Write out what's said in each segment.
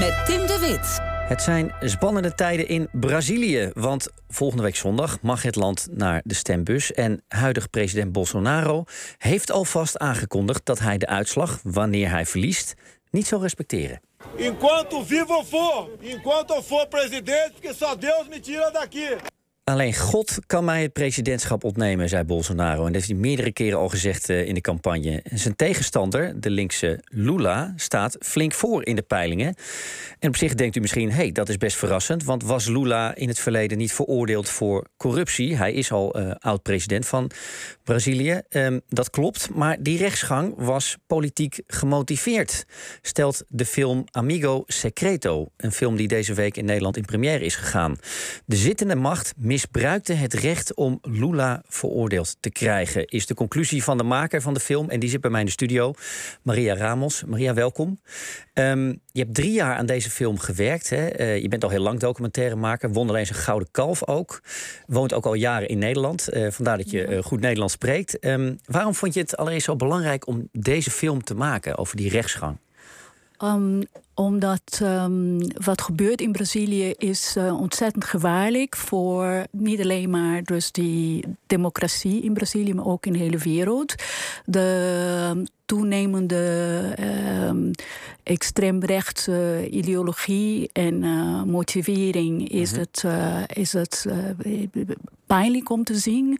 met Tim de Wit. Het zijn spannende tijden in Brazilië. Want volgende week zondag mag het land naar de stembus. En huidig president Bolsonaro heeft alvast aangekondigd dat hij de uitslag, wanneer hij verliest, niet zal respecteren. Enquanto vivo for, enquanto for presidente, porque só Deus me tira daqui. Alleen God kan mij het presidentschap ontnemen, zei Bolsonaro. En dat heeft hij meerdere keren al gezegd eh, in de campagne. Zijn tegenstander, de linkse Lula, staat flink voor in de peilingen. En op zich denkt u misschien, hey, dat is best verrassend. Want was Lula in het verleden niet veroordeeld voor corruptie? Hij is al uh, oud-president van Brazilië. Um, dat klopt, maar die rechtsgang was politiek gemotiveerd. Stelt de film Amigo Secreto. Een film die deze week in Nederland in première is gegaan. De zittende macht misbruikte het recht om Lula veroordeeld te krijgen. Is de conclusie van de maker van de film. En die zit bij mij in de studio. Maria Ramos. Maria, welkom. Um, je hebt drie jaar aan deze film gewerkt. Hè? Uh, je bent al heel lang documentairemaker. Won alleen zijn gouden kalf ook. Woont ook al jaren in Nederland. Uh, vandaar dat je uh, goed Nederlands spreekt. Um, waarom vond je het allereerst zo belangrijk om deze film te maken over die rechtsgang? Um, omdat um, wat gebeurt in Brazilië is uh, ontzettend gevaarlijk voor niet alleen maar dus die democratie in Brazilië, maar ook in de hele wereld. De toenemende uh, extreemrechtse ideologie en uh, motivering is mm-hmm. het, uh, is het pijnlijk om te zien.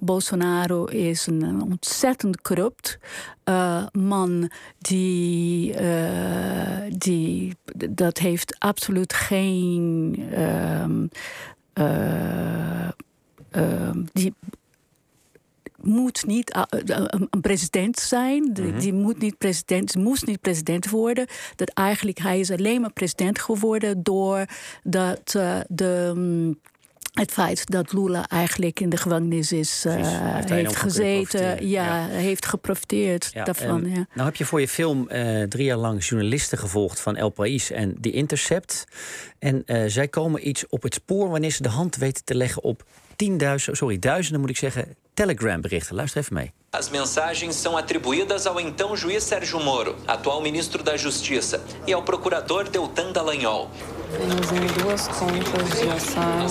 Bolsonaro is een ontzettend corrupt man die, die dat heeft absoluut geen. Um, die moet niet uh, een president zijn. Mm -hmm. Die moet niet president, moest niet president worden. Dat eigenlijk hij is alleen maar president geworden doordat uh, de. Um, het feit dat Lula eigenlijk in de gevangenis is, uh, heeft, heeft gezeten, ja, ja, heeft geprofiteerd ja, daarvan. Ja. Nou heb je voor je film uh, drie jaar lang journalisten gevolgd van El País en The Intercept. En uh, zij komen iets op het spoor wanneer ze de hand weten te leggen op tienduizenden, sorry, duizenden moet ik zeggen, Telegram-berichten. Luister even mee. As mensagens são atribuídas ao então juiz Sérgio Moro, atual ministro da Justiça, e ao procurador Deltan Dallagnol. Temos em duas contas de Assad.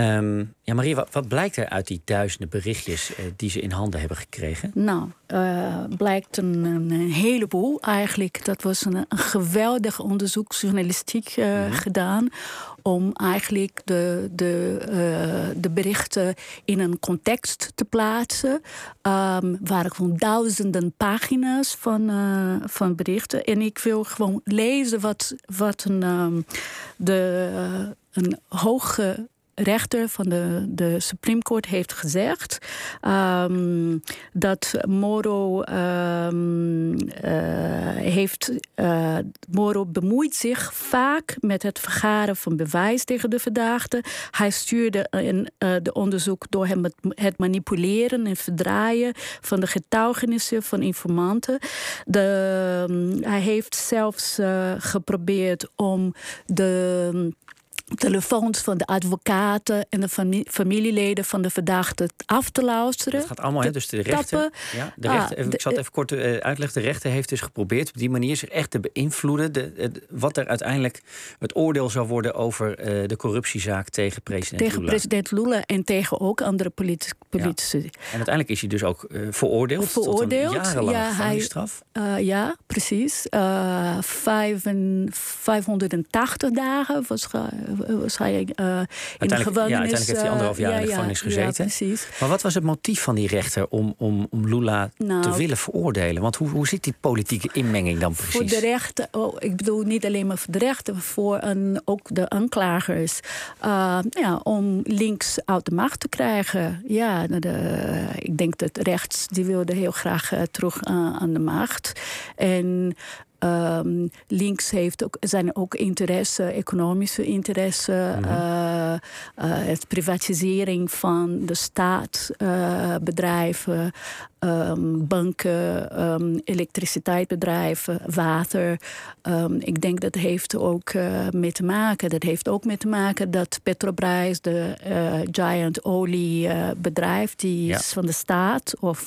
Um, ja, Marie, wat, wat, blijkt er uit die duizenden berichtjes uh, die ze in handen hebben gekregen? Nou, uh, blijkt een, een, heleboel eigenlijk. Dat was een, een geweldig onderzoeksjournalistiek uh, mm -hmm. gedaan. Om eigenlijk de, de, de berichten in een context te plaatsen. Um, waren gewoon duizenden pagina's van, van berichten. En ik wil gewoon lezen wat, wat een, um, de, een hoge rechter van de, de Supreme Court heeft gezegd um, dat Moro um, heeft. Uh, Moro bemoeit zich vaak met het vergaren van bewijs tegen de verdachte. Hij stuurde in uh, de onderzoek door hem het, manipuleren en verdraaien van de getuigenissen van informanten. De, um, hij heeft zelfs geprobeerd om de telefoons van de advocaten en de familieleden van de verdachte af te luisteren. Het gaat allemaal, hè? Dus de rechter. Ja, de rechter ah, ik zal het even kort uh, uitleggen. De rechter heeft dus geprobeerd op die manier zich echt te beïnvloeden. De, de, wat er uiteindelijk het oordeel zou worden over uh, de corruptiezaak tegen president tegen Lula. Tegen president Lula en tegen ook andere politici. Ja. En uiteindelijk is hij dus ook uh, veroordeeld. Veroordeeld. Tot een jarenlange ja, gevangenisstraf. Hij, ja, precies. Vijf en, 580 dagen was was hij uh, in de gevangenis. Ja, uiteindelijk heeft hij anderhalf jaar in de gevangenis ja, gezeten. Precies. Maar wat was het motief van die rechter om, om, om Lula nou, te willen veroordelen? Want hoe, hoe zit die politieke inmenging dan precies? Voor de rechter, oh, ik bedoel niet alleen maar voor de rechter, voor een, ook de aanklagers. Uh, ja, om links uit de macht te krijgen. Ja, de, ik denk dat rechts, die wilde heel graag terug aan de macht. En Ehm, links heeft ook, zijn ook interesse, economische interesse, Mhm. eh, eh, het privatisering van de staat, eh, bedrijven, ehm, banken, ehm, elektriciteitsbedrijven, water. Ik denk dat heeft ook mee te maken. Dat heeft ook mee te maken dat Petrobras, de giant oliebedrijf, die Ja. is van de staat. Of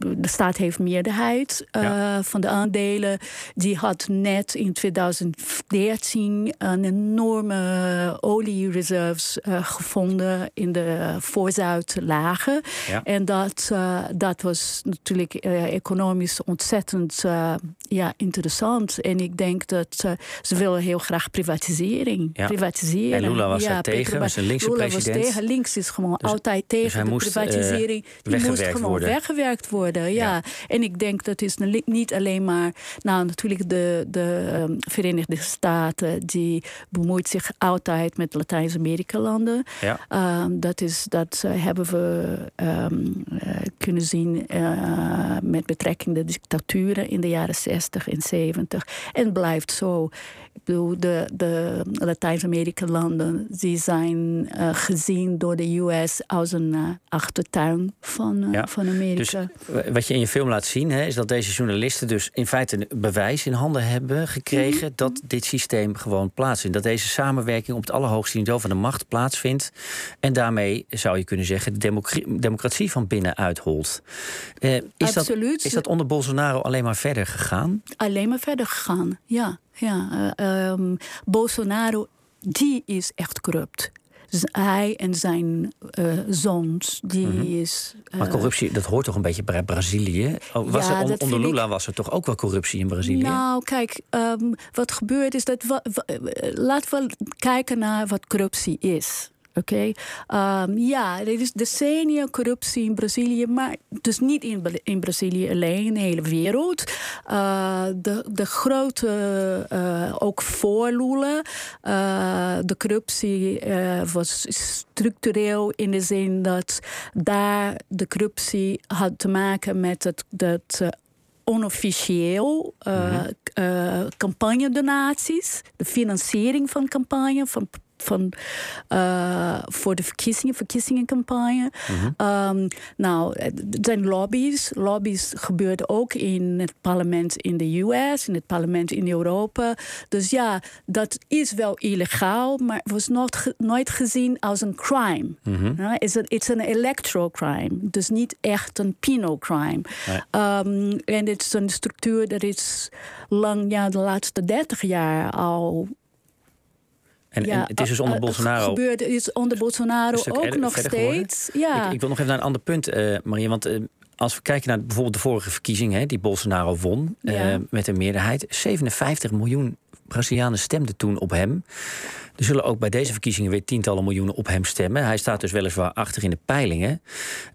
de staat heeft meerderheid Ja. van de aandelen. Die had net in 2013 een enorme oliereserves eh, gevonden in de Voorzuidlagen. Ja. En dat, eh, dat was natuurlijk eh, economisch ontzettend eh, ja, interessant. En ik denk dat eh, ze willen heel graag privatisering. Ja. privatiseren. En Lula was ja, daar tegen, Petrobras- was een linkse Lula president. was tegen. Links is gewoon Dus- altijd dus tegen hij de moest, eh, privatisering. Die moest gewoon worden. weggewerkt worden. Ja. En ik denk dat is niet alleen maar. Nou, natuurlijk de, de ehm, Verenigde Staten. die bemoeit zich altijd met Latijns-Amerika-landen. Ja. Ehm, dat, is, dat eh, hebben we ehm, eh, kunnen zien eh, met betrekking de dictaturen in de jaren 60 en 70. En blijft zo. Ik bedoel, de, de Latijns-Amerika-landen die zijn eh, gezien door de US als een eh, achtertuin van, Ja, van Dus Amerika. w- wat je in je film laat zien, hè, is dat deze journalisten dus in feite een bewijs in handen hebben gekregen Mhm. dat dit systeem gewoon plaatsvindt. Dat deze samenwerking op het allerhoogste niveau van de macht plaatsvindt. En daarmee zou je kunnen zeggen de democra- democratie van binnenuit Eh, is, dat, is dat onder Bolsonaro alleen maar verder gegaan? alleen maar verder gegaan. Ja, ja. eh, ehm, Bolsonaro, die is echt corrupt. Hij en zijn eh zoons, die is... Mhm. Maar eh, corruptie, dat hoort toch een beetje bij Brazilië? Oh, was Ja, er, on- onder Lula was er toch ook wel corruptie in Brazilië? Nou, kijk, ehm, wat gebeurt is dat. laten we kijken naar wat corruptie is. Oké, Ehm, ja, er is decennia corruptie in Brazilië, maar dus niet in, in Brazilië alleen, in de hele wereld. Eh, de, de grote, eh, ook voor Lula, eh, de corruptie was structureel in de zin dat daar de corruptie had te maken met het, dat onofficieel uh, uh, campagnedonaties, de financiering van campagne, van, van, uh, voor de verkiezingen, verkiezingencampagne. um, nou, er zijn lobby's. Lobby's gebeurden ook in het parlement in de US, in het parlement in Europa. Dus ja, dat is wel illegaal, maar was nooit, nooit gezien als een crime. Uh, it's, a, it's an electoral crime, dus niet echt een penal crime. Um, en het is een structuur dat is lang, ja, de laatste 30 jaar al En, ja, en het is dus onder uh, Bolsonaro. Gebeurt, is onder Bolsonaro ook nog geworden. steeds. Ja. Ik, ik, wil nog even naar een ander punt, uh, Maria. Want uh, als we kijken naar bijvoorbeeld de vorige verkiezing, hè, die Bolsonaro won ja. uh, met een meerderheid. 57 miljoen Brazilianen stemden toen op hem. Er zullen ook bij deze verkiezingen weer tientallen miljoenen op hem stemmen. Hij staat dus weliswaar achter in de peilingen.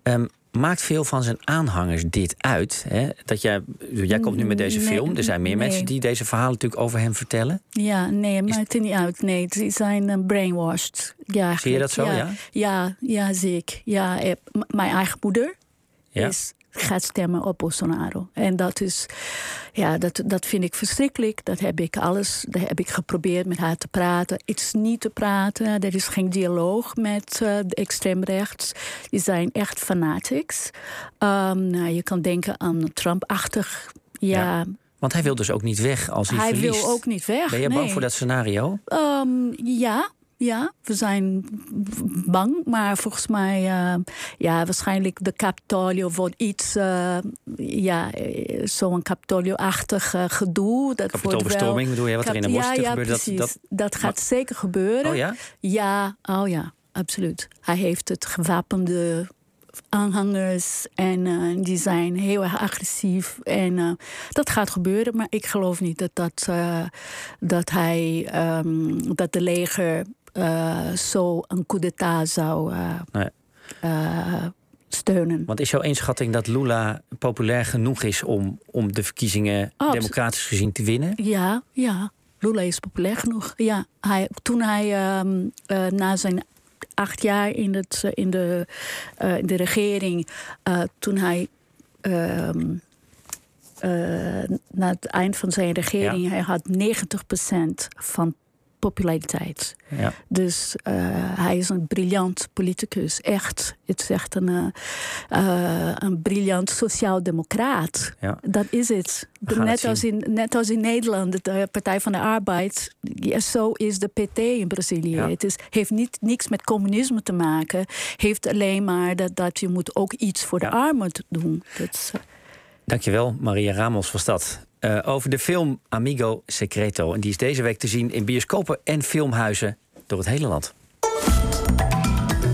Um, maakt veel van zijn aanhangers dit uit? Hè? Dat jij, jij komt nu met deze nee, film. Er zijn meer nee. mensen die deze verhalen natuurlijk over hem vertellen. Ja, nee, maakt het niet uit. Nee, ze zijn uh, brainwashed. Ja, Zie je dat zo, ja? Ja, ja, ja zeker. Ja, eh, mijn eigen moeder ja. is, gaat stemmen op Bolsonaro. En dat is, ja, dat, dat vind ik verschrikkelijk. Dat heb ik alles, dat heb ik geprobeerd met haar te praten. Het is niet te praten. Er is geen dialoog met uh, de extreemrechts. Die zijn echt fanatics. Um, nou, je kan denken aan Trump-achtig. ja, ja. Want hij wil dus ook niet weg als hij, hij verliest. wil ook niet weg. Ben je nee. bang voor dat scenario? Um, ja, ja, we zijn bang. Maar volgens mij, uh, ja, waarschijnlijk de Capitolio wordt iets, uh, ja, zo'n Capitolio-achtig uh, gedoe. Dat Kapitoolbestorming bedoel je, wat er in de ja, ja, gebeurt? Precies. Dat, dat, dat gaat maar... zeker gebeuren. Oh ja? Ja, oh ja, absoluut. Hij heeft het gewapende aanhangers en uh, die zijn heel erg agressief. En uh, dat gaat gebeuren, maar ik geloof niet dat, dat, uh, dat hij, um, dat de leger zo een coup d'etat zou nee. steunen. Want is jouw inschatting dat Lula populair genoeg is om, om de verkiezingen oh, democratisch gezien te winnen? Ja, ja. Lula is populair genoeg. Ja, hij, toen hij um, na zijn acht jaar in, het, in, de, uh, in de regering, uh, toen hij um, na het eind van zijn regering, hij had 90% van populariteit. Ja. Dus uh, hij is een briljant politicus. Echt. Het is echt een, uh, een briljant sociaal-democraat. Ja. Dat is het. Net als, in, net als in Nederland, de Partij van de Arbeid. Ja, zo is de PT in Brazilië. Ja. Het is, heeft niet, niks met communisme te maken. Heeft alleen maar dat, dat je moet ook iets voor de armen doen. Dat is, Dankjewel, Maria Ramos was dat. Eh, over de film Amigo Secreto. En die is deze week te zien in bioscopen en filmhuizen door het hele land.